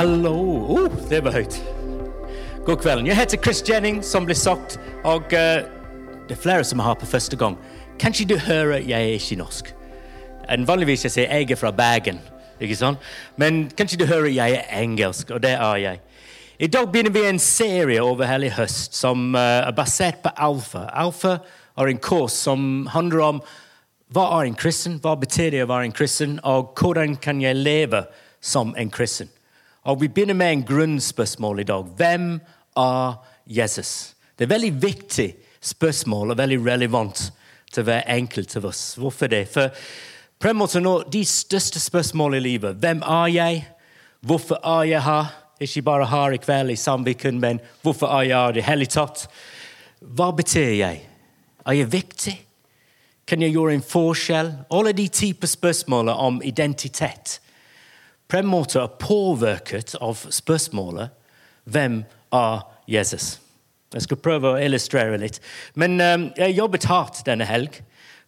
Hallo! Oh, det var høyt. God kvelden. Jeg heter Chris Jennings, som ble sagt, og uh, det er flere som har på første gang. Kanskje du hører jeg er ikke norsk? En vanligvis jeg sier jeg er fra Bergen, ikke sant? Men kanskje du hører jeg er engelsk, og det er jeg. I dag begynner vi en serie over hele høst som uh, er basert på Alfa. Alfa er en kurs som handler om hva er en kristen, hva betyr det å være en kristen, og hvordan kan jeg leve som en kristen. Og Vi begynner med en grunnspørsmål i dag. Hvem er Jesus? Det er veldig viktig spørsmål og veldig relevant til hver enkelt av oss. Hvorfor det? For en måte nå, De største spørsmålene i livet Hvem er jeg? Hvorfor er jeg her? Ikke bare her i kveld i Sandviken, men hvorfor er jeg her i det hele tatt? Hva betyr jeg? Er jeg viktig? Kan jeg gjøre en forskjell? Alle de typer spørsmål om identitet på en måte er påvirket av spørsmålet hvem er Jesus? Jeg skal prøve å illustrere litt. Men um, jeg jobbet hardt denne helg,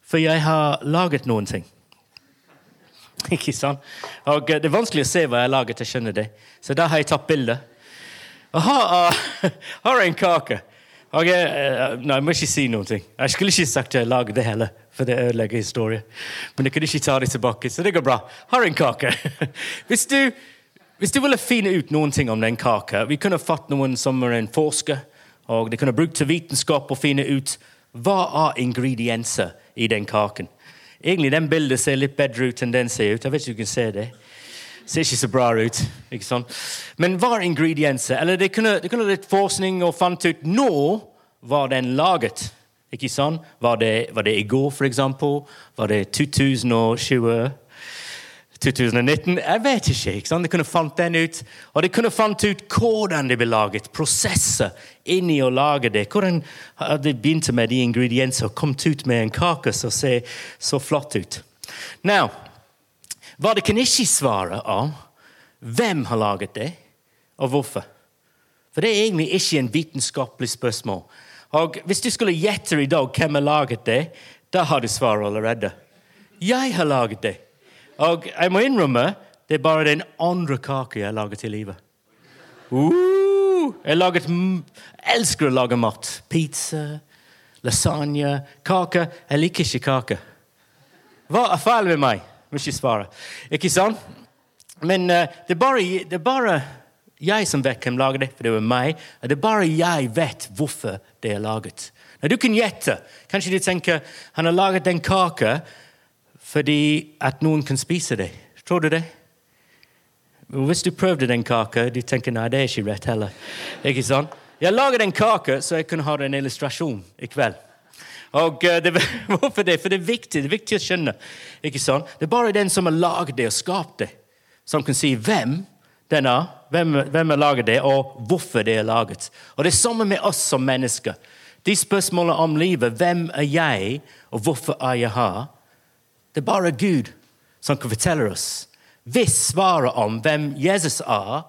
for jeg har laget noen ting. Ikke sant? Og Det er vanskelig å se hva jeg har laget, jeg skjønner det. Så da har jeg tatt bilde. Og her har en kake. Og jeg, uh, nei, jeg må ikke si noe. Jeg skulle ikke sagt at jeg lagde det heller, for det ødelegger historien. Men jeg kunne ikke ta det tilbake, så det går bra. Har en kake. Hvis du, hvis du ville finne ut noen ting om den kaka Vi kunne fått noen som er en forsker, og de kunne brukt til vitenskap og finne ut hva er ingredienser i den kaken. Egentlig den bildet ser litt bedre ut enn den ser ut. Jeg vet ikke om du kan se det. Ser ikke så bra ut. ikke sant? Men hva er ingredienser? Eller det kunne, det kunne litt forskning og fant ut nå var den laget. Ikke sant? Var det, var det i går, for eksempel? Var det 2020? 2019? Jeg vet ikke. ikke sant? De kunne fant den ut. Og de kunne fant ut hvordan det ble laget. Prosesser inni å lage det. Hvordan de begynte med de ingrediensene og kom ut med en kake som ser så flott ut. Now, hva det kan ikke svare om, hvem har laget det, og hvorfor. For det er egentlig ikke en vitenskapelig spørsmål. Og Hvis du skulle gjette i dag hvem har laget det, da har du svaret allerede. Jeg har laget det. Og jeg må innrømme det er bare den andre kaka jeg har laget i livet. Uh, jeg, laget, elsker å lage mat. Pizza, lasagne, kake. Jeg liker ikke kake. Hva er feil med meg? Ikke svare. Ikke sant? Men uh, det, er bare, det, er bare, jeg som vet hvem lager det, for det var meg. Og det er bare jeg vet hvorfor det er laget. Når du kan gjette. Kanskje du tenker han har laget den kaka fordi at noen kan spise det. Tror du det? Hvis du prøvde den kaka, du tenker nei, det er ikke rett heller. Ikke sant? Jeg lager den kaka så jeg kunne ha en illustrasjon i kveld. Og eh, det, Hvorfor det? For det er viktig det er viktig å skjønne. ikke sånn? Det er bare den som har laget det og skapt det, som kan si hvem den er, hvem, hvem har laget det, og hvorfor det er laget. Og Det er samme med oss som mennesker. De spørsmålene om livet hvem er jeg, og hvorfor er jeg her? Det er bare Gud som kan fortelle oss. Hvis svaret om hvem Jesus er,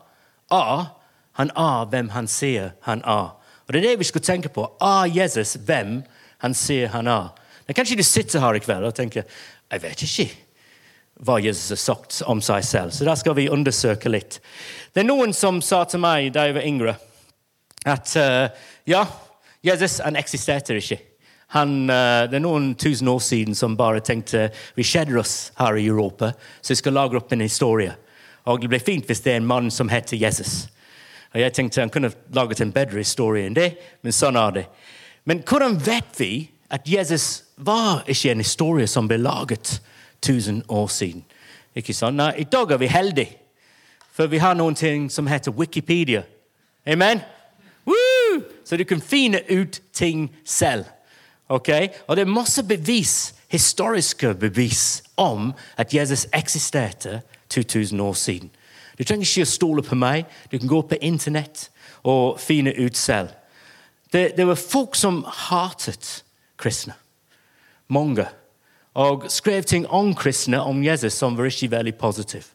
er han er hvem han sier han er. Og Det er det vi skal tenke på. Er Jesus hvem han sier han er. Men kanskje du sitter her i kveld og tenker jeg vet ikke hva Jesus har sagt om seg selv. Så da skal vi undersøke litt. Det er noen som sa til meg da jeg var yngre, at uh, ja, Jesus han eksisterte ikke. Han, uh, det er noen tusen år siden som bare tenkte vi kjeder oss her i Europa, så vi skal lage opp en historie. Og det blir fint hvis det er en mann som heter Jesus. Og jeg tenkte Han kunne laget en bedre historie enn det, men sånn er det. Men hvordan vet vi at Jesus var ikke en historie som ble laget 1000 år siden? Ikke sant? Nei, I dag er vi heldige, for vi har noen ting som heter Wikipedia. Amen? Woo! Så du kan finne ut ting selv. Okay? Og det er masse bevis, historiske bevis om at Jesus eksisterte 2000 år siden. Du trenger ikke å stole på meg. Du kan gå på Internett og finne ut selv. Det, det var folk som hatet kristne. Mange. Og skrev ting om kristne, om Jesus, som var ikke veldig positive.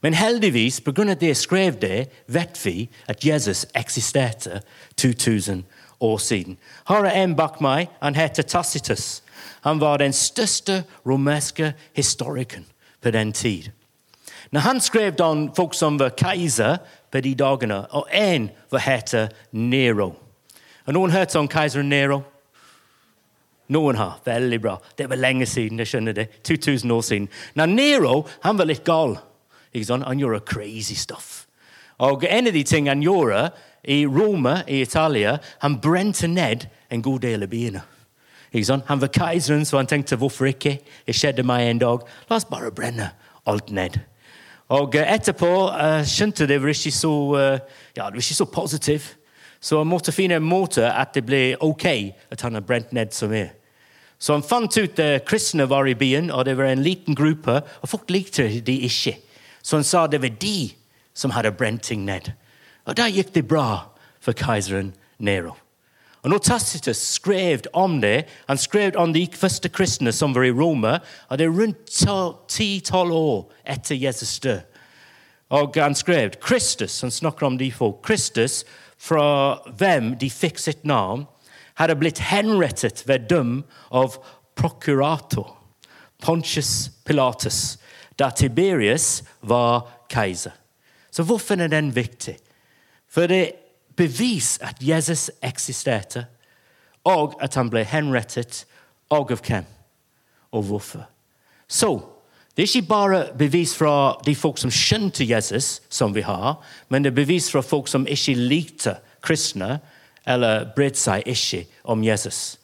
Men heldigvis, pga. det jeg skrev det, vet vi at Jesus eksisterte 2000 år siden. Her er en bak meg. Han heter Tacitus. Han var den største romerske historikeren på den tid. Når han skrev om folk som var keiser på de dagene, og en var heter Nero. Har noen hørt om keiser Nero? Noen har. Veldig bra. Det var lenge siden. jeg skjønner det. 2000 år siden. Når Nero han var litt gal. Han gjorde crazy stuff. Og En av de tingene han gjorde i Roma i Italia, han brente ned en god del av byene. Han var keiseren, så han tenkte hvorfor ikke? Det skjedde meg en dag. La oss bare brenne alt ned. Og eh, etterpå uh, skjønte det var ikke så, uh, ja, det var ikke så positivt. Så han måtte finne en måte at det ble OK at han har brent ned så mye. Så han fant ut at kristne var i byen, og det var en liten gruppe. Og folk likte de ikke. Så han sa det var de som hadde brent ting ned. Og da gikk det bra for keiseren Nero. Og når Tacitus skrev om det, han skrev om de første kristne som var i Roma, og det er rundt ti-tolv år etter Jesus død. Og han skrev Kristus, han snakker om de folk. Kristus, fra hvem de fikk sitt navn, hadde blitt henrettet ved døm av prokurator Pontius Pilatus da Tiberius var keiser. Så hvorfor er den viktig? For det bevis at Jesus eksisterte, og at han ble henrettet, og av hvem, og hvorfor. Så det er ikke bare bevis fra de folk som skjønte Jesus, som vi har, men det er bevis fra folk som ikke likte kristne, eller brydde seg ikke om Jesus.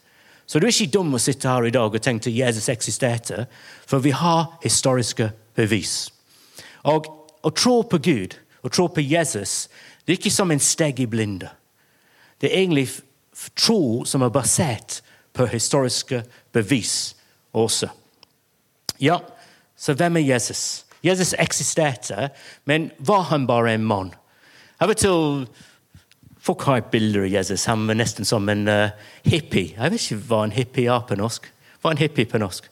Så du er ikke dum å sitte her i dag og tenke at Jesus eksisterte, for vi har historiske bevis. Og å tro på Gud, å tro på Jesus, det er ikke som en steg i blinde. Det er egentlig tro som er basert på historiske bevis også. Ja, så hvem er Jesus? Jesus eksisterte, men var han bare en mann? Av og til Folk har et bilde av Jesus. Han var nesten som en uh, hippie. Jeg vet ikke hva en hippie er på norsk. Hva er en hippie på norsk?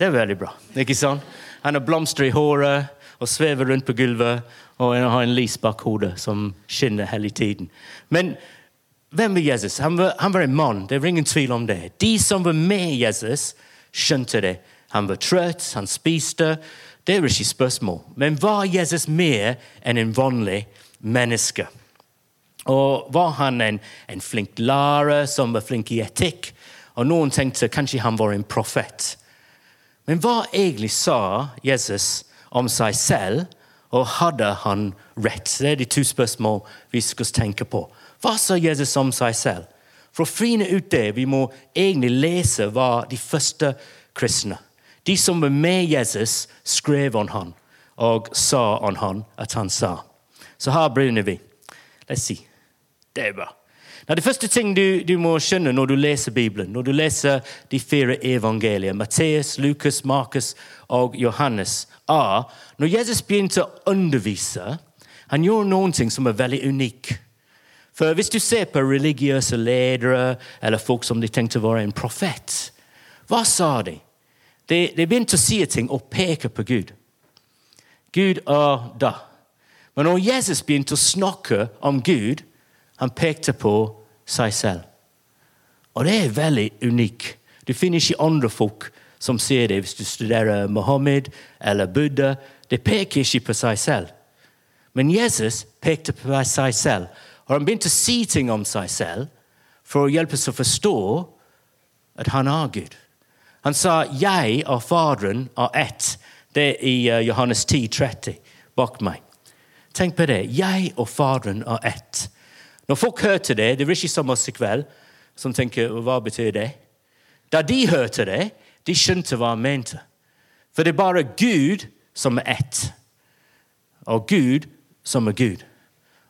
Det er veldig bra. ikke sant? Han har blomster i håret og svever rundt på gulvet. Og han har en lys bak hodet som skinner hele tiden. Men hvem var Jesus? Han var, han var en mann. Det er ingen tvil om det. De som var med Jesus, skjønte det. Han var trøtt, han spiste. Det er ikke spørsmål. Men var Jesus mer enn en vanlig menneske? Og var han en, en flink lærer som var flink i etikk? Og noen tenkte kanskje han var en profet. Men hva egentlig sa Jesus om seg selv, og hadde han rett? Det er de to spørsmål vi skal tenke på. Hva sa Jesus om seg selv? For å finne ut det, vi må egentlig lese hva de første kristne, de som var med Jesus, skrev om han og sa om han at han sa. Så her begynner vi. Oss si. Det er bra. Nå, det første ting du, du, må skjønne når du leser Bibelen, når du leser de fire evangeliene, Matteus, Lukas, Markus og Johannes, er når Jesus begynte å undervise, han gjorde noen ting som er veldig unikt. For Hvis du ser på religiøse ledere eller folk som de tenkte var en profet, hva sa de? De, de begynte å si ting og peke på Gud. Gud er da. Men når Jesus begynte å snakke om Gud, han pekte på seg selv. Og det er veldig unikt. Du finner ikke andre folk som sier det hvis du studerer Mohammed eller Buddha. De peker ikke på seg selv. Men Jesus pekte på seg selv, og han begynte å si ting om seg selv for å hjelpe oss å forstå at han er Gud. Han sa 'Jeg og Faderen er ett'. Det er i uh, Johannes 10, 30 bak meg. Tenk på det. Jeg og Faderen er ett. Når folk hørte det, det var ikke som oss i kveld, som tenker hva betyr det? Da de hørte det, de skjønte hva han mente. For det er bare Gud som er ett. Og Gud som er Gud.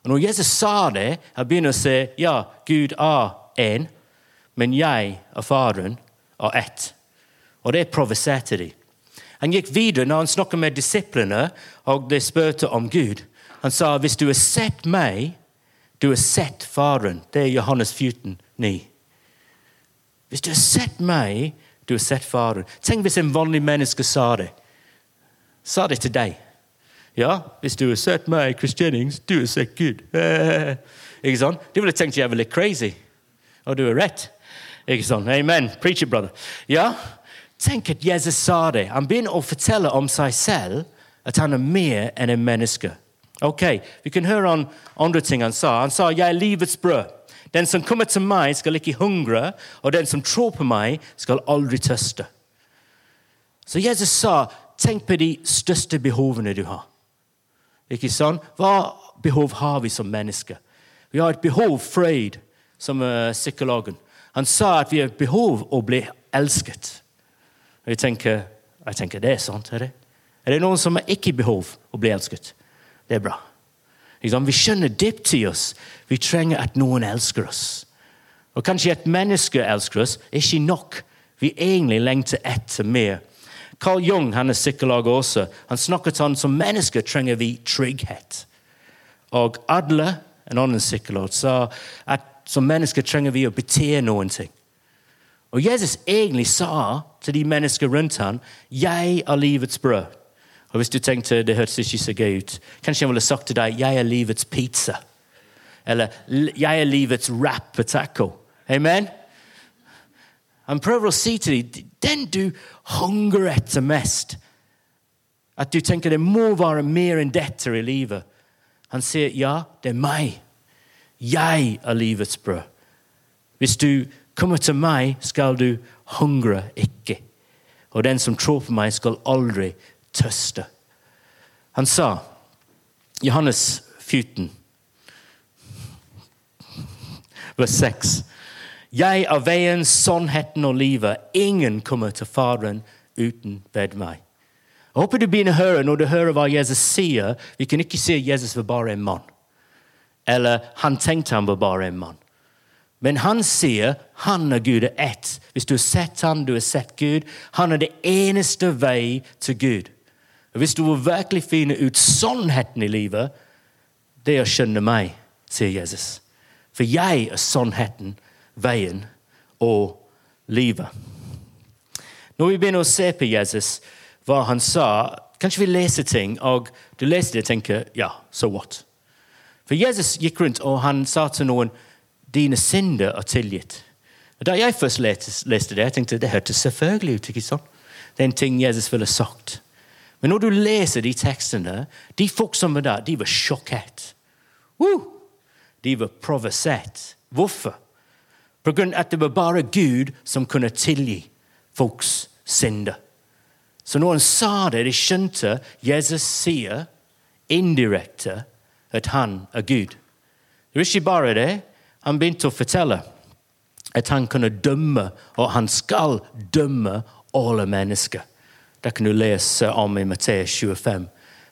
Og Når Jesus sa det, han begynner å si ja, Gud er én, men jeg og Faderen er ett. Og det provoserte de. Han gikk videre når han snakket med disiplene og de spurte om Gud. Han sa hvis du har sett meg, du har sett Faren.' Det er Johannes 14, 9. Hvis du har sett meg, du har sett Faren. Tenk hvis en vanlig menneske sa det. Sa det til deg. Ja, hvis du har sett meg, Chris Jennings, du har sett Gud. Ikke sant? Du ville tenkt jeg var litt crazy. Og du har rett. Ikke sant? Amen. Preach it, brother. Ja, Tenk at Jesus sa det. Han begynner å fortelle om seg selv at han er mer enn en menneske. Ok, Vi kan høre om andre ting han sa. Han sa 'Jeg er livets brød'. Den som kommer til meg, skal ikke hungre, og den som tror på meg, skal aldri tørste. Så Jesus sa, tenk på de største behovene du har. Ikke sånn? Hva behov har vi som mennesker? Vi har et behov fred, som uh, psykologen. Han sa at vi har behov å bli elsket. Og jeg tenker, jeg tenker det er sant. Er det? er det noen som har ikke behov å bli elsket? Det er bra. Vi skjønner dypt i oss. Vi trenger at noen elsker oss. Og Kanskje et menneske elsker oss, er ikke nok. Vi egentlig lengter etter mer. Carl Jung han er psykolog også. Han snakket om som mennesker trenger vi trygghet. Og Adler, en annen psykolog, sa at som mennesker trenger vi å bete noen ting. Og Jesus egentlig sa til de mennesker rundt ham, 'Jeg er livets brød'. Og Hvis du tenkte det hørtes ikke så gøy ut, kanskje han ville sagt til deg 'Jeg er livets pizza'. Eller 'Jeg er livets wrap og taco'. Amen? Han prøver å si til dem den du hungrer etter mest. At du tenker det må være mer enn dette i livet. Han sier, 'Ja, det er meg. Jeg er livets brød.' Hvis du kommer til meg, skal du hungre ikke. Og den som tror på meg, skal aldri tøste. Han sa, Johannes 14, vers 6 Jeg er veien, sannheten og livet. Ingen kommer til Faderen uten ved meg. Jeg håper du begynner å høre når du hører hva Jesus sier. Vi kan ikke si at Jesus var bare en mann. Eller han tenkte han var bare en mann. Men han sier han er Gud er ett. Hvis du har sett han, du har sett Gud. Han er det eneste vei til Gud. Og Hvis du vil virkelig finne ut sannheten i livet, det er å skjønne meg, sier Jesus. For jeg er sannheten, veien og livet. Når vi begynner å se på Jesus, hva han sa, kanskje vi leser ting, og du leser det og tenker ja, so what? For Jesus gikk rundt og han sa til noen dine synder er tilgitt. Da jeg først leste det, jeg tenkte det hørtes selvfølgelig ut. ikke sant? Det er en ting Jesus ville sagt. Men når du leser de tekstene, de folk som var der, de var sjokkert. Woo! De var provosert. Hvorfor? På grunn av at det var bare Gud som kunne tilgi folks synder. Så når han sa det, de skjønte Jesus sier indirekte at han er Gud. Det er ikke bare det. Han begynte å fortelle at han kunne dømme, og han skal dømme alle mennesker. Det kan du lese om i Matteus 25,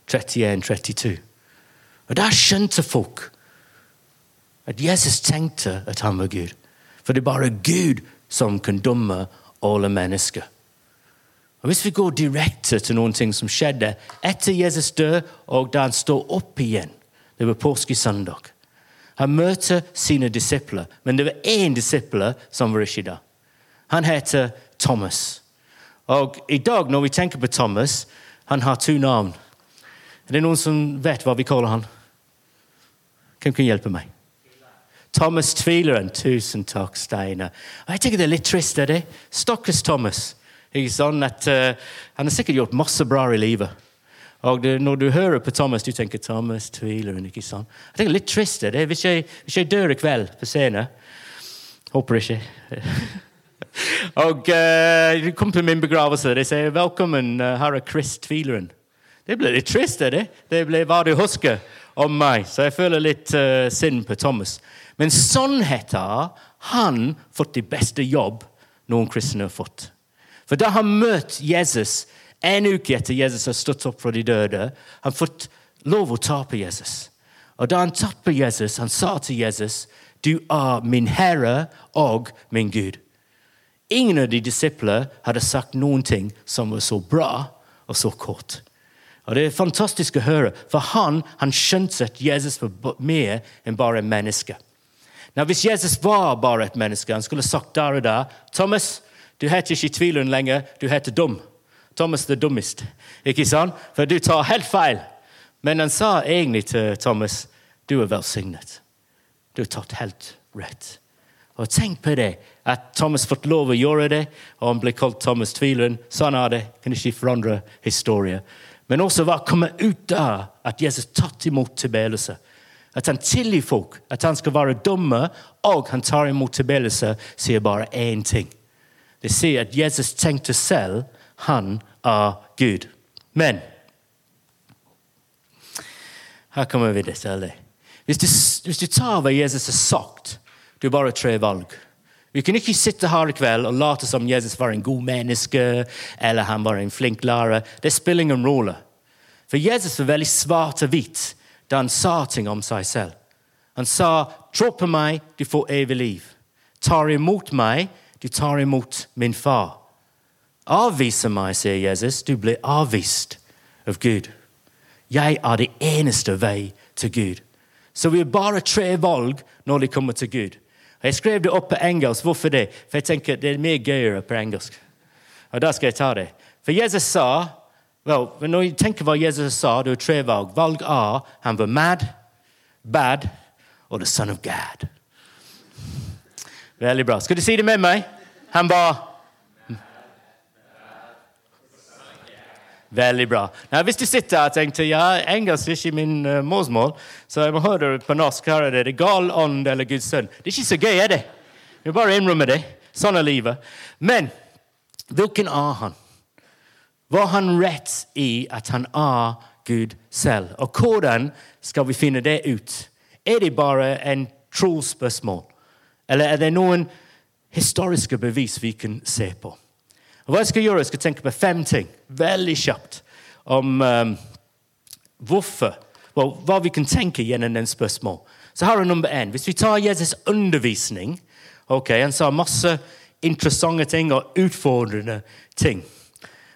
31-32. Og Der skjønte folk at Jesus tenkte at han var Gud. For det er bare Gud som kan dømme alle mennesker. Og Hvis vi går direkte til noen ting som skjedde etter Jesus død, og da han står opp igjen Det var påskesøndag. Han møter sine disipler, men det var én disipler som var ikke der. Han heter Thomas. Og I dag når vi tenker på Thomas, han har to navn. Er det noen som vet hva vi kaller han? Hvem kan hjelpe meg? Thomas Tvileren. Tusen takk, Steinar. Jeg tenker det er litt trist. er det? Stakkars Thomas. Sånn at uh, Han har sikkert gjort masse bra i livet. Og det, Når du hører på Thomas, du tenker Thomas tviler hun, ikke sånn? Jeg tenker litt trist det. Hvis jeg, hvis jeg dør i kveld på scenen Håper ikke. og uh, de kom til min begravelse. De sier 'Velkommen, uh, herre Chris Tvileren'. Det ble litt trist. er Det Det ble hva du husker om meg. Så jeg føler litt uh, synd på Thomas. Men sannheten han fått de beste jobb noen kristne har fått. For da han møtte Jesus en uke etter Jesus har stått opp fra de døde, han fått lov å ta på Jesus. Og da han tatt på Jesus, han sa til Jesus, 'Du er min Herre og min Gud'. Ingen av de disipler hadde sagt noen ting som var så bra og så kort. Og Det er fantastisk å høre, for han, han skjønte at Jesus var mer enn bare en menneske. Nå, Hvis Jesus var bare et menneske, han skulle sagt der og da Thomas, du heter ikke tvileren lenger, du heter dum. Thomas the dummest. Ikke sant? For du tar helt feil. Men han sa egentlig til Thomas du er velsignet. Du har tatt helt rett. Og Tenk på det, at Thomas fått lov å gjøre det, og han ble kalt Thomas Tvileren. Sånn er det. Kan ikke forandre historie. Men også hva kommer ut av at Jesus tatt imot tilbedelse. At han tilgir folk, at han skal være dommer, og han tar imot tilbedelse, sier bare én ting. Det sier at Jesus tenkte selv han er Gud. Men her kommer vi til det. Hvis du, hvis du tar hva Jesus har sagt, du bare tre valg. Vi kan ikke sitte her i kveld og late som Jesus var en god menneske eller han var en flink lærer. Det spiller ingen rolle. For Jesus var veldig svart og hvit da han sa ting om seg selv. Han sa, 'Tro på meg, du får evig liv'. Tar imot meg, du tar imot min far. Sier Jesus, du blir avvist av Gud. Jeg er det eneste vei til Gud. Så vi har bare tre valg når det kommer til Gud. Jeg skrev det opp på engelsk. Hvorfor det? For jeg tenker det er mye gøyere på engelsk. Og da skal jeg ta det. For Jesus sa well, Når jeg tenker hva Jesus sa, det er tre valg. Valg A han var mad, bad og the son of God. Veldig bra. Skal du si det med meg? Han var Veldig bra. Nå, hvis du sitter og tenker ja, engelsk er ikke min uh, morsmål, så jeg må høre det på norsk. Her er det gal ånd eller Guds sønn. Det er ikke så gøy, er det? Vi bare innrømmer det. Sånn er livet. Men hvilken er han? Var han rett i at han er Gud selv? Og hvordan skal vi finne det ut? Er det bare en trosspørsmål? Eller er det noen historiske bevis vi kan se på? Og hva Jeg skal gjøre, jeg skal tenke på fem ting veldig kjapt om um, hvorfor, well, hva vi kan tenke gjennom den spørsmål. Så her er nummer én. Hvis vi tar Jesus' undervisning ok, Han sa masse interessante ting og utfordrende ting.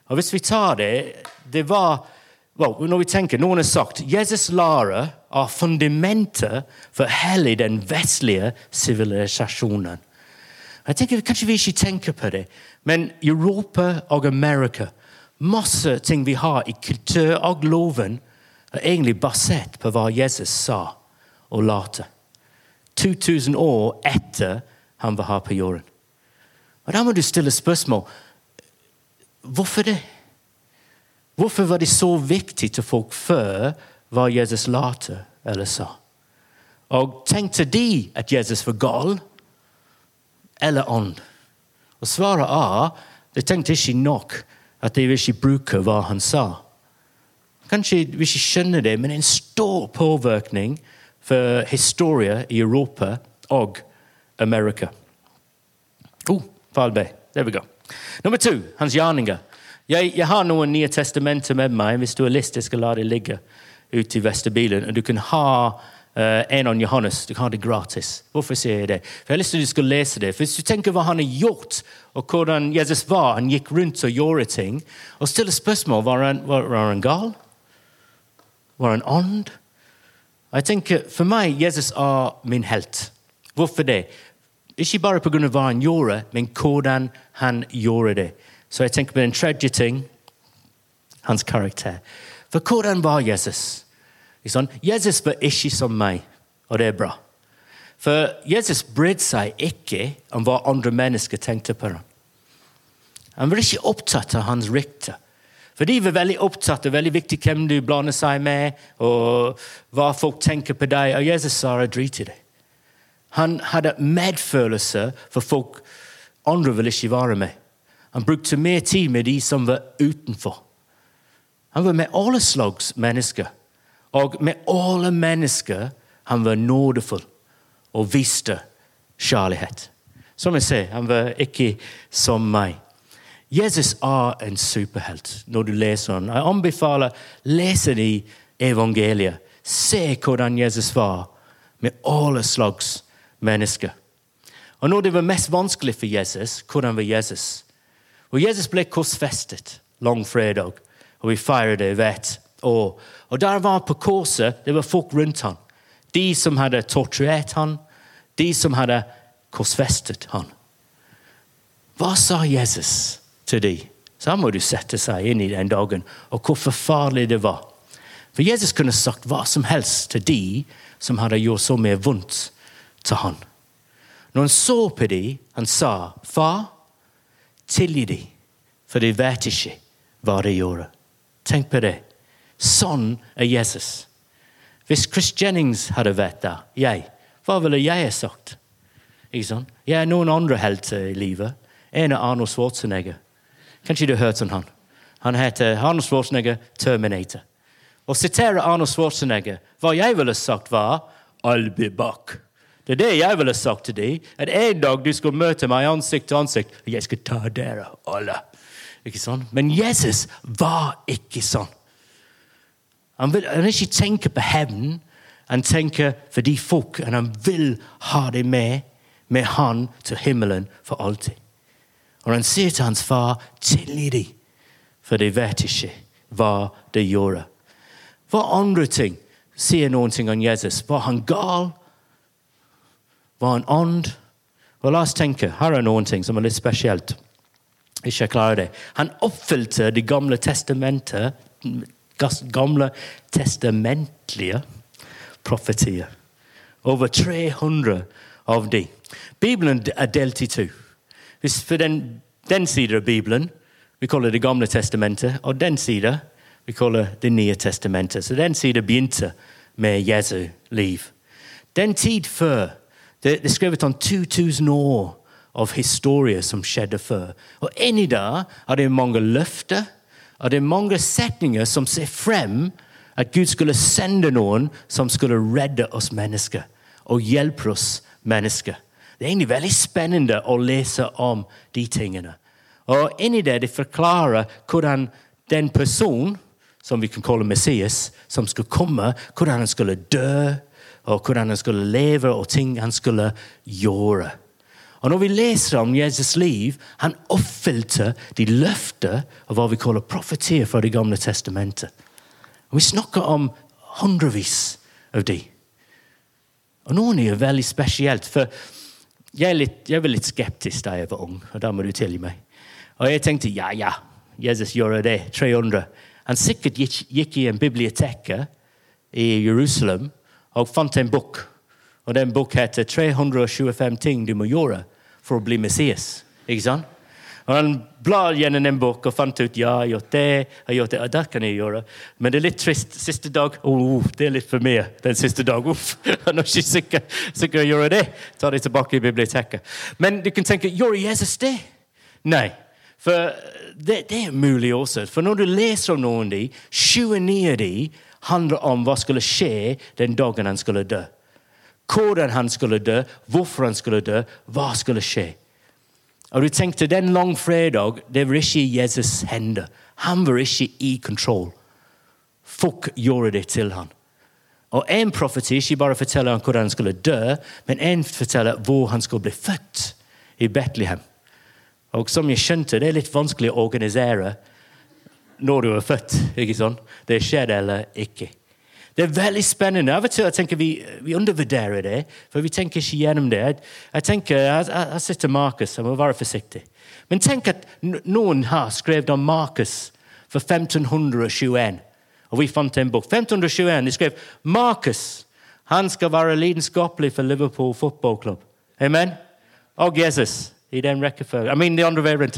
Og Hvis vi tar det det var, well, når vi tenker, Noen har sagt Jesus' lære er fundamentet for hele den vestlige sivilisasjonen. Jeg tenker Kanskje vi ikke tenker på det, men Europa og Amerika Masse ting vi har i kultur og loven, er egentlig basert på hva Jesus sa og lærte. 2000 år etter han var her på jorden. Og Da må du stille spørsmål hvorfor det? Hvorfor var det så viktig til folk før hva Jesus lærte eller sa? Og tenkte de at Jesus var gal? eller ånd? Og svaret er de tenkte ikke nok at de vil ikke bruke hva han sa. Kanskje vi ikke skjønner det, men en stor påvirkning for historie i Europa og Amerika. Oh, fall B. There we go. Nummer to, hans gjerninger. Jeg, jeg, har noen nye testamenter med meg. Hvis du har lyst, jeg skal la det ligge ute i vestebilen. Og du kan ha Uh, en av Johannes. Du kan ha det gratis. Hvorfor sier jeg det? For jeg har lyst til at du skal lese det. For Hvis du tenker hva han har gjort, og hvordan Jesus var Han gikk rundt og gjorde ting. Og stiller spørsmål var han, var, var han gal. Var han ånd? Jeg tenker, For meg Jesus er min helt. Hvorfor det? Ikke bare pga. hva han gjorde, men hvordan han gjorde det. Så jeg tenker på den tredje ting hans karakter. For hvordan var Jesus? Sånn? Jesus var ikke som meg, og det er bra. For Jesus brydde seg ikke om hva andre mennesker tenkte på ham. Han var ikke opptatt av hans rykte. For de var veldig opptatt av veldig viktig hvem du blander seg med, og hva folk tenker på deg. Og Jesus sa drit i det. Han hadde medfølelse for folk andre ville ikke være med. Han brukte mer tid med de som var utenfor. Han var med alle slags mennesker. Og med alle mennesker han var nådefull og viste kjærlighet. Som jeg sier, han var ikke som meg. Jesus er en superhelt når du leser han. Jeg anbefaler lese det i evangeliet. Se hvordan Jesus var med alle slags mennesker. Og når det var mest vanskelig for Jesus, hvordan var Jesus? Og Jesus ble korsfestet langfredag, og vi feirer det hvert år. Og der var på korset det var folk rundt han. De som hadde torturert han, de som hadde korsfestet han. Hva sa Jesus til de? Så må du sette seg inn i den dagen, og hvor forferdelig det var. For Jesus kunne sagt hva som helst til de som hadde gjort så mye vondt til han. Når han så på de, han sa, 'Far, tilgi de, for de vet ikke hva de gjorde.' Tenk på det. Sånn er Jesus. Hvis Chris Jennings hadde vært der, jeg, hva ville jeg sagt? Ikke sant? Jeg er noen andre helter i livet. En er Arnold Schwarzenegger. Kanskje du har hørt om han? Han heter Arnold Schwarzenegger Terminator. Å sitere Arnold Schwarzenegger, hva jeg ville sagt, var I'll be back. Det er det jeg ville sagt til dem. At en dag du skal møte meg ansikt til ansikt, og jeg skal ta dere alle. Ikke sånn? Men Jesus var ikke sånn. Han vil, han ikke tenke på hevn. Han tenker for de folk, og han vil ha dem med, med han til himmelen for alltid. Og han sier til hans far, tilgi dem, for de vet ikke hva de gjorde. Hva andre ting sier noen ting om Jesus? Var han gal? Var han ånd? Well, la oss tenke, Her er noen ting som er litt spesielt. Ikke jeg klarer det. Han oppfylte Det gamle testamentet gamle testamentlige profetier. Over 300 av de. Bibelen er delt i to. Hvis for den, den siden av Bibelen vi kaller Det gamle testamentet, og den siden vi kaller Det nye testamentet. Så den siden begynte med Jesu liv. Den tid før det er skrevet om 2000 år av historie som skjedde før. Og inni der er det mange løfter at det er mange setninger som ser frem at Gud skulle sende noen som skulle redde oss mennesker og hjelpe oss mennesker. Det er egentlig veldig spennende å lese om de tingene. Og inni det de forklarer hvordan den personen, som vi kan kalle Messias, som skulle komme, hvordan han skulle dø, og hvordan han skulle leve, og ting han skulle gjøre. Og Når vi leser om Jesus' liv, han oppfylte de løfter av hva vi kaller profetier fra Det gamle testamentet. Og Vi snakker om hundrevis av de. Og Noen er veldig spesielt. for jeg, litt, jeg var litt skeptisk da jeg var ung, og da må du tilgi meg. Og jeg tenkte ja, ja, Jesus gjorde det. 300. Han sikkert gikk, gikk i en bibliotek i Jerusalem og fant en bok. Og den boka heter 325 ting du må gjøre for å bli Messias. Ikke sant? Og Han blar gjennom en bok og fant ut ja, jeg har gjort det, jeg har gjort det, det kan jeg gjøre. Men det er litt trist. Siste dag oh, det er litt for mye den siste dag. Uff, Han er ikke sikker, sikker å gjøre det. Ta det tilbake i biblioteket. Men du kan tenke gjorde Jesus det? Nei. For det, det, er mulig også. For når du leser om noen av dem, 29 av dem handler om hva skulle skje den dagen han skulle dø hvordan han skulle dø, hvorfor han skulle dø, hva skulle skje. Og du tenkte Den langfredag det var ikke i Jesus' hender. Han var ikke i kontroll. Folk gjorde det til han. Og En profeti ikke bare forteller han hvordan han skulle dø, men en forteller hvor han skulle bli født, i Betlehem. Og som jeg skjønte, det er litt vanskelig å organisere når du er født. ikke sånn? Det skjedde eller ikke. Det er veldig spennende. Av og til jeg tenker vi, vi undervurderer det, for vi tenker ikke gjennom det. Jeg, jeg tenker, jeg, jeg sitter Markus, jeg må være forsiktig. Men tenk at noen har skrevet om Markus for 1521. Og vi fant en bok. 1521, De skrev Markus han skal være lidenskapelig for Liverpool fotballklubb. Amen? Og Jesus i den rekkefølgen. I mean the andre veien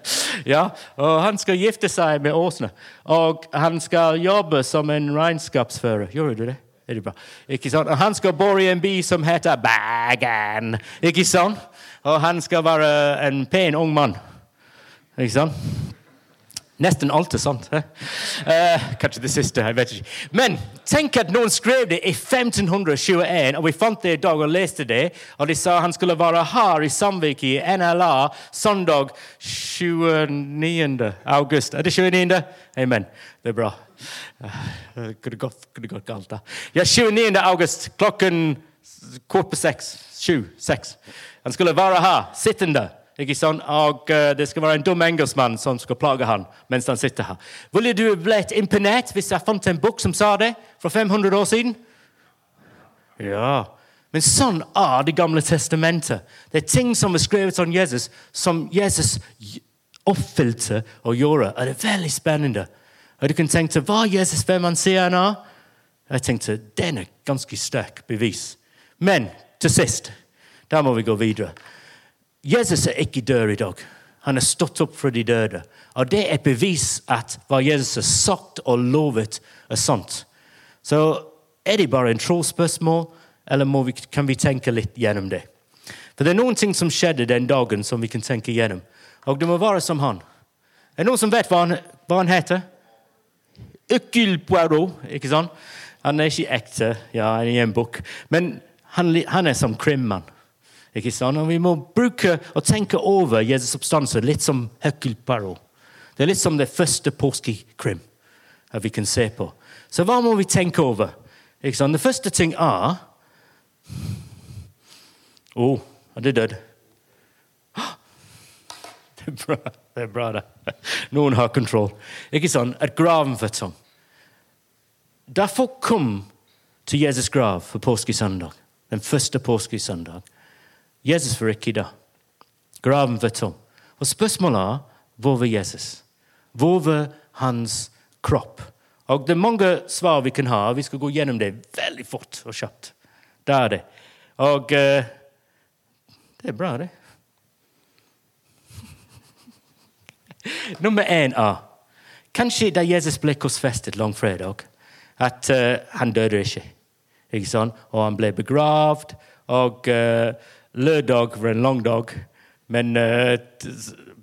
ja, og han skal gifte seg med Åsne. Og han skal jobbe som en regnskapsfører. Gjorde du det? Er det bra? Ikke sant? Og han skal bo i en by som heter Bagan. Ikke sant? Og han skal være en pen ung mann. Ikke sant? Nesten alt er sant. Uh, kanskje det siste. jeg vet ikke. Men tenk at noen skrev det i 1521, og vi fant det i dag og leste det. Og de sa han skulle være her i Samvik i NLA søndag 29. august. Er det 29.? Amen. Det er bra. Uh, kunne gått, gått galt, da. Ja, 29. august klokken kvart på seks. Sju. Seks. Han skulle være her, sittende. Ikke sant? Og uh, det skal være en dum engelskmann som skal plage han mens han sitter her. Ville du blitt imponert hvis jeg fant en bok som sa det for 500 år siden? Ja. Men sånn er Det gamle testamentet. Det er ting som er skrevet om Jesus, som Jesus oppfylte og gjorde. Og det er veldig spennende. Og du kan tenke hva Jesus hvem han sier han er? Jeg tenkte den er ganske sterk bevis. Men til sist, da må vi gå videre. Jesus er ikke død i dag. han er stått opp fra de døde. Og det er et bevis at hva Jesus har sagt og lovet, er sant. Så er det bare en trosspørsmål, eller vi, kan vi tenke litt gjennom det? For det er noen ting som skjedde den dagen som vi kan tenke gjennom. Og det må være som han. Er det noen som vet hva han, hva han heter? Ukil Poirot, ikke sant? Han er ikke ekte, ja, han er i en bok, men han, han er som krimmann. Ikke sant? Og Vi må bruke og tenke over Jesus' oppstandelse litt som Poirot. Det er litt som det første påskekrim vi kan se på. Så hva må vi tenke over? Ikke sant? Det første ting er Å, oh, er død. Det er bra, det. er bra det. Noen har kontroll. Ikke sant? At graven var tom. Da folk kom til Jesus' grav på påskesøndag, den første påskesøndag Jesus var ikke da. Graven var tom. Og spørsmålet er hvor var Jesus? Hvor var hans kropp? Og Det er mange svar vi kan ha. Vi skal gå gjennom det veldig fort og kjapt. Det er det. Og uh, det er bra, det. Nummer én er Kanskje da Jesus ble korsfestet langfredag, at uh, han døde ikke. ikke sant? Og han ble begravd. Og uh, lørdag var en lang dag. Men uh,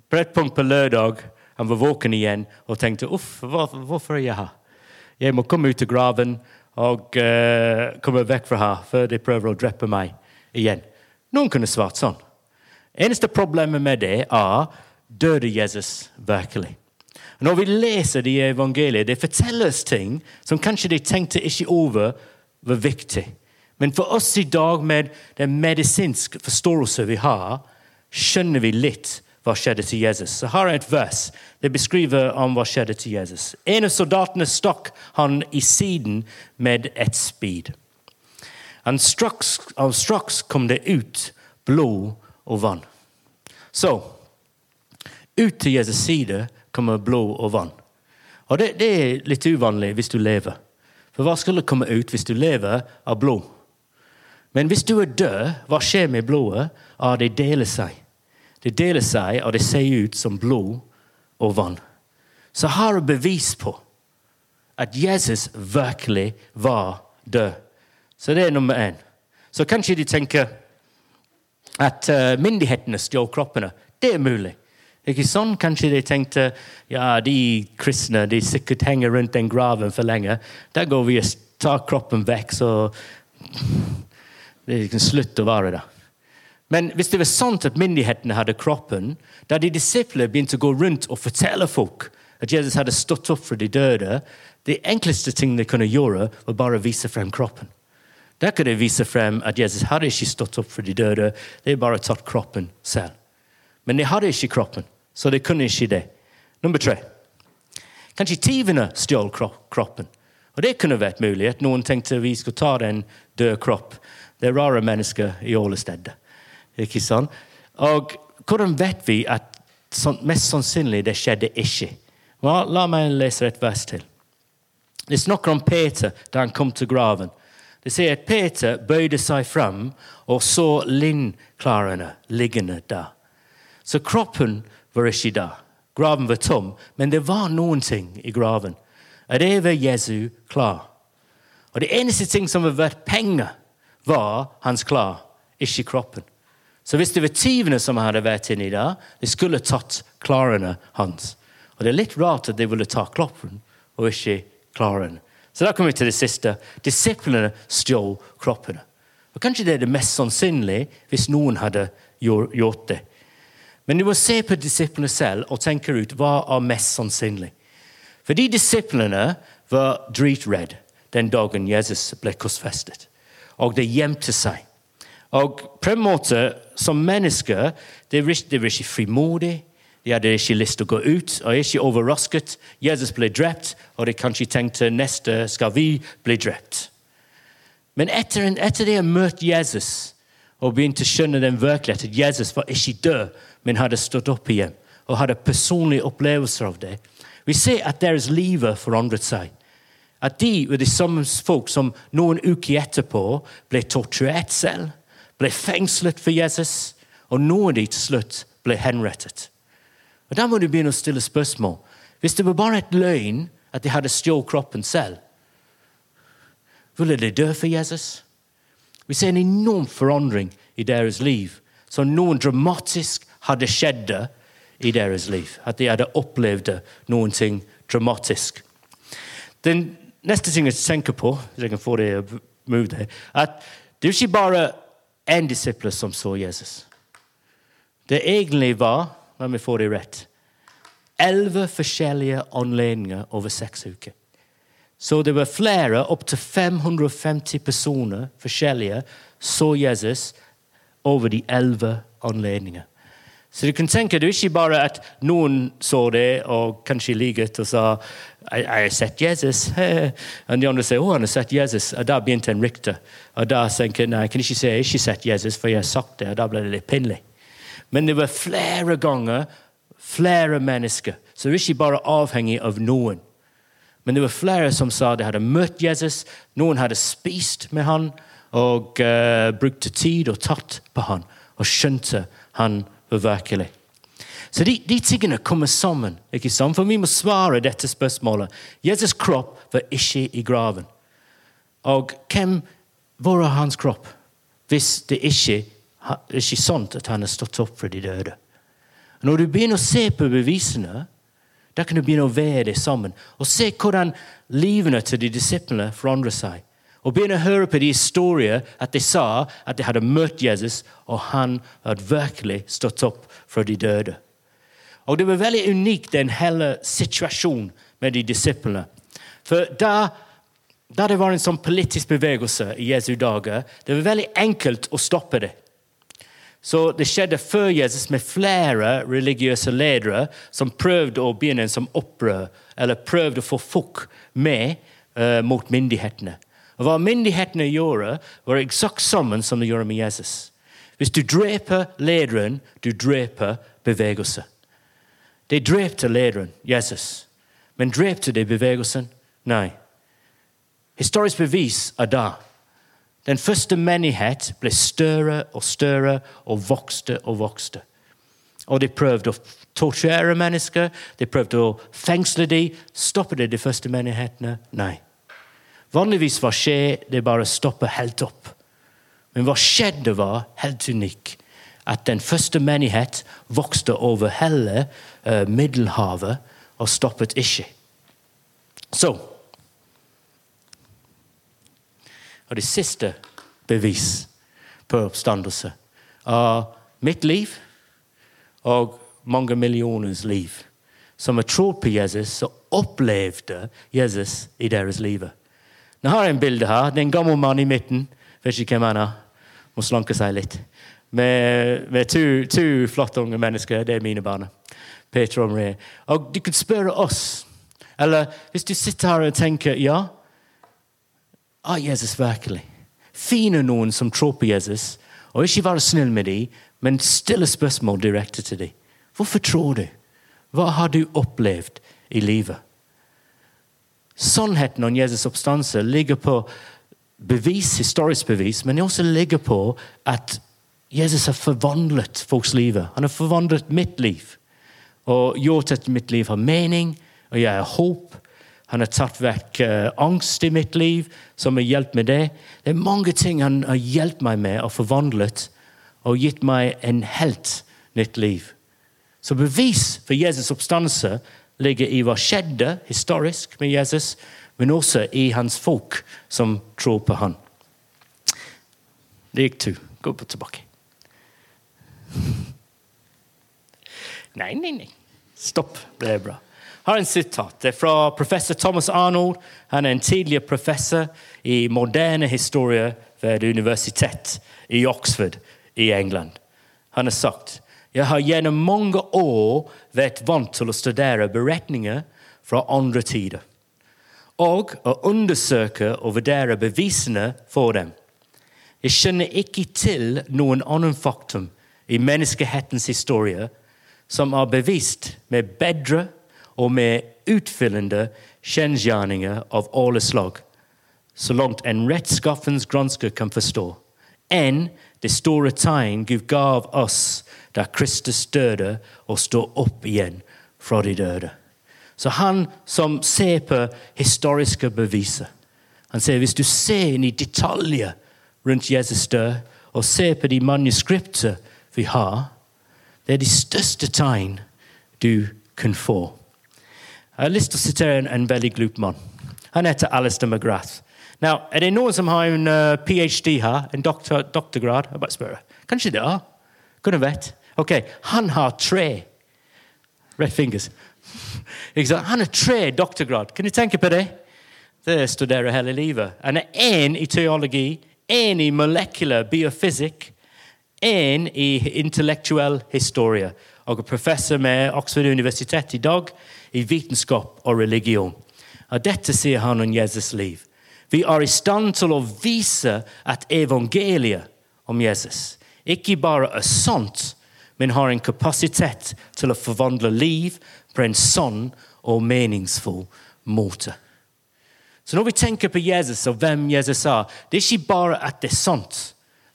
på et punkt på lørdag han var våken igjen og tenkte uff, hva, hvorfor er jeg her? Jeg må komme ut av graven og uh, komme vekk fra her før de prøver å drepe meg igjen. Noen kunne svart sånn. Eneste problemet med det er døde Jesus virkelig. Når vi leser det i evangeliet, det fortelles ting som kanskje de tenkte ikke over var viktig. Men for oss i dag, med den medisinske forståelse vi har, skjønner vi litt hva skjedde til Jesus. Så Her er et vers det beskriver om hva skjedde til Jesus. En av soldatene stakk han i siden med et spyd. Og straks, straks kom det ut blod og vann. Så ut til Jesus' side kommer blod og vann. Og det, det er litt uvanlig hvis du lever. For hva skulle komme ut hvis du lever av blod? Men hvis du er død, hva skjer med blodet? Ja, det deler seg. Det deler seg, og det ser ut som blod og vann. Så har du bevis på at Jesus virkelig var død. Så det er nummer én. Så kanskje de tenker at uh, myndighetene stjal kroppene. Det er mulig. Ikke sånn? Kanskje de tenkte ja, de kristne de sikkert henger rundt den graven for lenge. Der går vi og tar kroppen vekk, så det kan slutt å være det. Men hvis det var sant at myndighetene hadde kroppen, da de disiplene begynte å gå rundt og fortelle folk at Jesus hadde stått opp for de døde, det enkleste ting de kunne gjøre, var bare å vise frem kroppen. Der kunne de vise frem at Jesus hadde ikke stått opp for de døde, de bare tatt kroppen selv. Men de hadde ikke kroppen, så de kunne ikke det. Nummer tre. Kanskje tyvene stjal kroppen. Og det kunne vært mulig at noen tenkte vi skulle ta den døde kropp det er rare mennesker i alle steder. Ikke sant? Og hvordan vet vi at mest sannsynlig det skjedde ikke? La, la meg lese et vers til. Det snakker om Peter da han kom til graven. Det sier at Peter bøyde seg fram og så linnklarene liggende der. Så kroppen var ikke der. Graven var tom, men det var noen ting i graven. Og det var Jesu klar. Og det eneste ting som har vært penger, var hans klær, ikke kroppen. Så hvis det var tyvene som hadde vært inni der, de skulle tatt klærne hans. Og det er litt rart at de ville ta kroppen og ikke klærne. Så da kommer vi til det siste. Disiplene stjal kroppene. Og Kanskje det er det mest sannsynlige hvis noen hadde gjort det. Men du må se på disiplene selv og tenke ut hva er mest sannsynlig. For de disiplene var dritredde den dagen Jesus ble korsfestet og det gjemte seg. Og på en måte, som mennesker, de var ikke frimodige. De hadde ikke lyst til å gå ut og ikke overrasket. Jesus ble drept, og de kanskje tenkte neste skal vi bli drept. Men etter, etter de har møtt Jesus og begynt å skjønne den virkeligheten at Jesus var ikke død, men hadde stått opp igjen og hadde personlige opplevelser av det, vi ser at deres liv forandret seg at de var de samme folk som noen uker etterpå ble torturert selv, ble fengslet for Jesus, og noen av de til slutt ble henrettet. Og Da må du begynne å stille spørsmål. Hvis det var bare et løgn at de hadde stjålet kroppen selv, ville de dø for Jesus? Vi ser en enorm forandring i deres liv. Så noen dramatisk hadde skjedd i deres liv. At de hadde opplevd noen ting dramatisk. Den neste ting jeg tenker på, hvis jeg kan få det move her, at det er ikke bare én disippel som så Jesus. Det egentlig var, la meg få det rett, elleve forskjellige anledninger over seks uker. Så det var flere, opptil 550 personer forskjellige, så Jesus over de elleve anledninger. Så du kan tenke det er ikke bare at noen så det og kanskje liket og sa jeg, har sett Jesus. Og de andre sier å, han har sett Jesus. Og da begynte en rykte. Og da tenker jeg nei, jeg kan ikke si jeg har ikke sett Jesus, for jeg har sagt det. Og da ble det litt pinlig. Men det var flere ganger flere mennesker. Så det er ikke bare avhengig av noen. Men det var flere som sa de hadde møtt Jesus, noen hadde spist med han og uh, brukte tid og tatt på han og skjønte han virkelig. Så de, de tingene kommer sammen, ikke sant? for vi må svare dette spørsmålet. Jesus' kropp var ikke i graven. Og hvem, er hans kropp hvis det ikke er sånn at han har stått opp for de døde? Når du begynner å se på bevisene, da kan du begynne å være det sammen og se hvordan livene til de disiplene forandrer seg. Og begynne å høre på de historier at de sa at de hadde møtt Jesus, og han hadde virkelig stått opp fra de døde. Og det var veldig unikt, den hele situasjonen med de disiplene. For da, da det var en sånn politisk bevegelse i Jesu dager, det var veldig enkelt å stoppe det. Så det skjedde før Jesus med flere religiøse ledere som prøvde å begynne en som opprør, eller prøvde å få folk med uh, mot myndighetene. Og Hva myndighetene gjorde, var eksakt sammen som de gjorde med Jesus. Hvis du dreper lederen, du dreper bevegelse. De drepte lederen, Jesus. Men drepte de bevegelsen? Nei. Historisk bevis er da den første menighet ble større og større og vokste og vokste. Og de prøvde å torturere mennesker, de prøvde å fengsle dem. Stoppet de de første menighetene? Nei. Vanligvis hva skjer, det bare stopper helt opp. Men hva skjedde, var helt unikt. At den første menighet vokste over hele uh, Middelhavet og stoppet ikke. Så Og det siste bevis på oppstandelse av mitt liv og mange millioners liv som har trodd på Jesus og opplevde Jesus i deres liv. Nå har jeg en bilde her. Det er en gammel mann i midten. Vet ikke hvem han er. Må slanke seg litt. Med, med to, to, flotte unge mennesker. Det er mine barn. Peter og Marie. Og du kan spørre oss. Eller hvis du sitter her og tenker ja, er Jesus virkelig? Finner noen som tror på Jesus, og ikke være snill med dem, men stille spørsmål direkte til dem. Hvorfor tror du? Hva har du opplevd i livet? Sannheten om Jesus' oppstandelse ligger på bevis, historisk bevis, men det også ligger på at Jesus har forvandlet folks liv. Han har forvandlet mitt liv og gjort at mitt liv har mening, og jeg har håp han har tatt vekk uh, angst i mitt liv, som har hjulpet med det. Det er mange ting han har hjulpet meg med og forvandlet og gitt meg en helt nytt liv. Så bevis for Jesus' oppstandelse ligger i hva skjedde historisk med Jesus, men også i hans folk som tror på han. Det gikk to. Gå på tilbake. Nei, nei, nei. Stopp. Det er bra har en sitat. Det er fra professor Thomas Arnold. Han er en tidligere professor i moderne historie ved universitet i Oxford i England. Han har sagt jeg har gjennom mange år vært vant til å studere beretninger fra andre tider og å undersøke og vurdere bevisene for dem. Jeg skjønner ikke til noen annen faktum i menneskehetens historie som er bevist med bedre og mer utfyllende kjensgjerninger av alle slag, så langt en rettskaffens gransker kan forstå, enn det store tegn Gud gav oss da Kristus døde og står opp igjen fra de døde. Så han som ser på historiske beviser Han sier hvis du ser inn i detaljer rundt Jesus død, og ser på de manuskripter vi har, det er de største tegn du kan få. Jeg har lyst til å sitere en, en veldig glup mann. Han heter Alistair McGrath. Now, er det noen som har en uh, ph.d. her? En doktor, doktorgrad? Jeg bare spør. Kanskje det? Kunne vet. Ok, Han har tre. Red fingers. Han har tre doktorgrad. Kan du tenke på det? Det studerer hele livet. Han er én i teologi, én i molecular biofysikk, én i intellektuell historie. Og er professor med Oxford universitet i dag i vitenskap og religion. Og dette sier han om Jesus' liv. Vi er i stand til å vise at evangeliet om Jesus ikke bare er sant, men har en kapasitet til å forvandle liv på en sånn og meningsfull måte. Så når vi tenker på Jesus og hvem Jesus er, det er ikke bare at det er sant.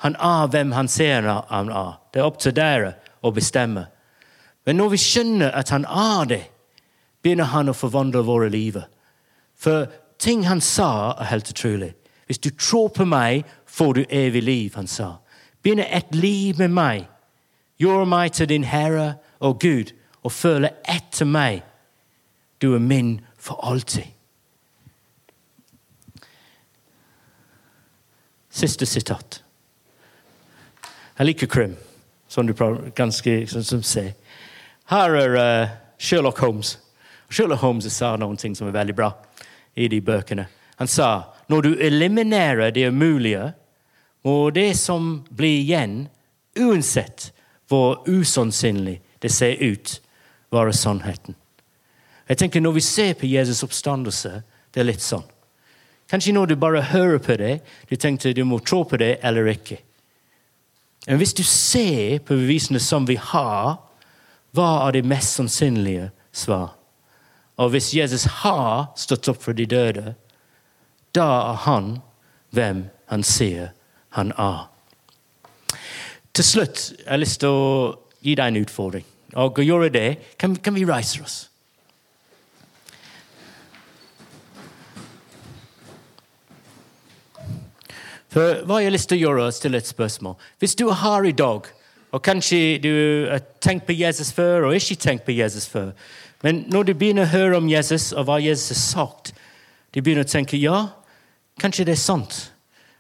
Han er hvem han ser han er. Det er opp til dere å bestemme. Men når vi skjønner at han er det, begynner han å forvandle våre liv. For ting han sa, er helt utrolig. Hvis du tror på meg, får du evig liv, han sa. Begynner et liv med meg. Gjør meg til din Herre og Gud, og føle etter meg. Du er min for alltid. Siste sitat. Jeg liker krim, som du ganske som ser. Her er uh, Sherlock Holmes. Sherlock Holmes sa noen ting som er veldig bra i de bøkene. Han sa når du eliminerer det umulige, må det som blir igjen, uansett hvor usannsynlig det ser ut, være sannheten. Jeg tenker Når vi ser på Jesus' oppstandelse, det er litt sånn. Kanskje når du bare hører på det, du tenkte du må tro på det eller ikke. Men hvis du ser på bevisene som vi har, hva er det mest sannsynlige svar? Og hvis Jesus har stått opp for de døde, da er han hvem han sier han er. Til slutt jeg har lyst til å gi deg en utfordring. Og å gjøre det kan, kan vi reise oss. For hva jeg har lyst til å gjøre, stille et spørsmål. Hvis du er her i dag, og kanskje du har tenkt på Jesus før og ikke tenkt på Jesus før, men når du begynner å høre om Jesus og hva Jesus har sagt, du begynner å tenke ja, kanskje det er sant.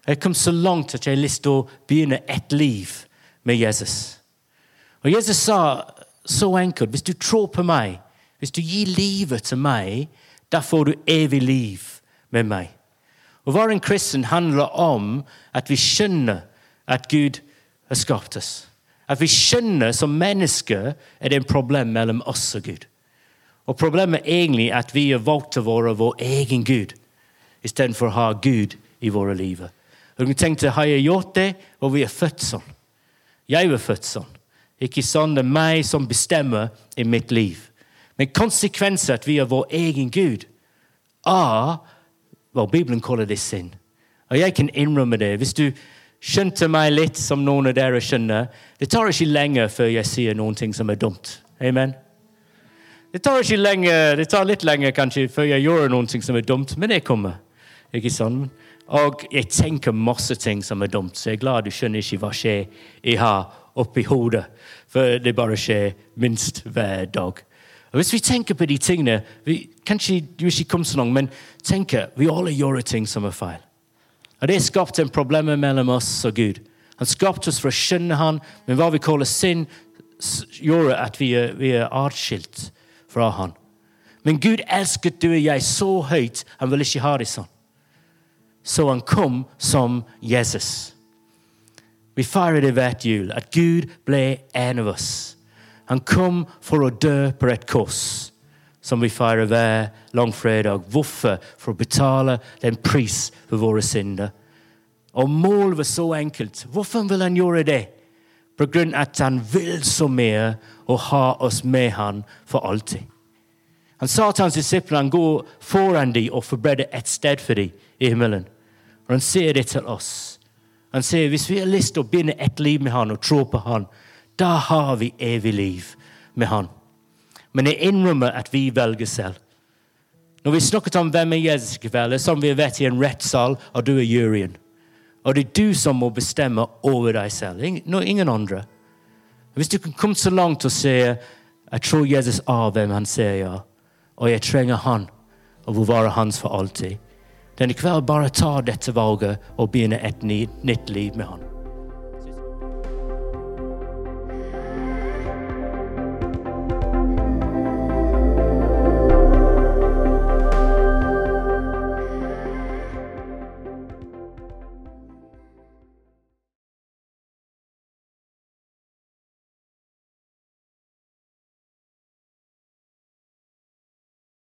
Jeg kom så langt at jeg har lyst til å begynne et liv med Jesus. Og Jesus sa så enkelt hvis du tror på meg, hvis du gir livet til meg, da får du evig liv med meg. Å være en kristen handler om at vi skjønner at Gud har skapt oss. At vi skjønner som mennesker er det en problem mellom oss og Gud. Og Problemet er egentlig at vi har valgt å være vår egen Gud istedenfor å ha Gud i våre liv. Og vi tenkte, Har jeg gjort det? Og vi er født sånn. Jeg var født sånn. Ikke sånn det er meg som bestemmer i mitt liv. Men konsekvensen at vi er vår egen Gud, er hva Bibelen kaller det synd. Og jeg kan innrømme det. Hvis du skjønte meg litt, som noen av dere skjønner Det tar ikke lenger før jeg sier noen ting som er dumt. Amen. Det tar ikke lenger, det tar litt lenger kanskje før jeg gjør noen ting som er dumt, men det kommer. Ikke sånn? Og jeg tenker masse ting som er dumt, så jeg er glad du skjønner ikke hva skjer jeg har oppi hodet. For det bare skjer minst hver dag. Og Hvis vi tenker på de tingene vi, Kanskje du ikke kom så langt, men tenker vi alle gjør ting som er feil. Og Det skapte en problem mellom oss og Gud. Han skapte oss for å skjønne han, men hva vi kaller synd, gjorde at vi er, vi er atskilt fra han. Men Gud elsket du og jeg så høyt, han ville ikke ha det sånn. Så han kom som Jesus. Vi feirer det hvert jul, at Gud ble en av oss. Han kom for å dø på et kors, som vi feirer hver langfredag. Hvorfor? For å betale den pris for våre synder. Og målet var så enkelt. Hvorfor vil han gjøre det? På grunn av at han vil så mye og ha oss med han for alltid. Han sa til hans disipler han går foran dem og forbereder et sted for dem i himmelen. Og han sier det til oss. Han sier hvis vi har lyst til å binde et liv med han og tro på han, da har vi evig liv med han. Men jeg innrømmer at vi velger selv. Når vi snakket om hvem er Jesus i kveld, er som vi har vært i en rettssal, og du er juryen. Og det er du som må bestemme over deg selv, ingen andre. Hvis du kan komme så langt og si jeg tror Jesus er hvem han sier ja, og jeg trenger han og vil være hans for alltid, den i kveld bare ta dette valget og begynne et nytt liv med han.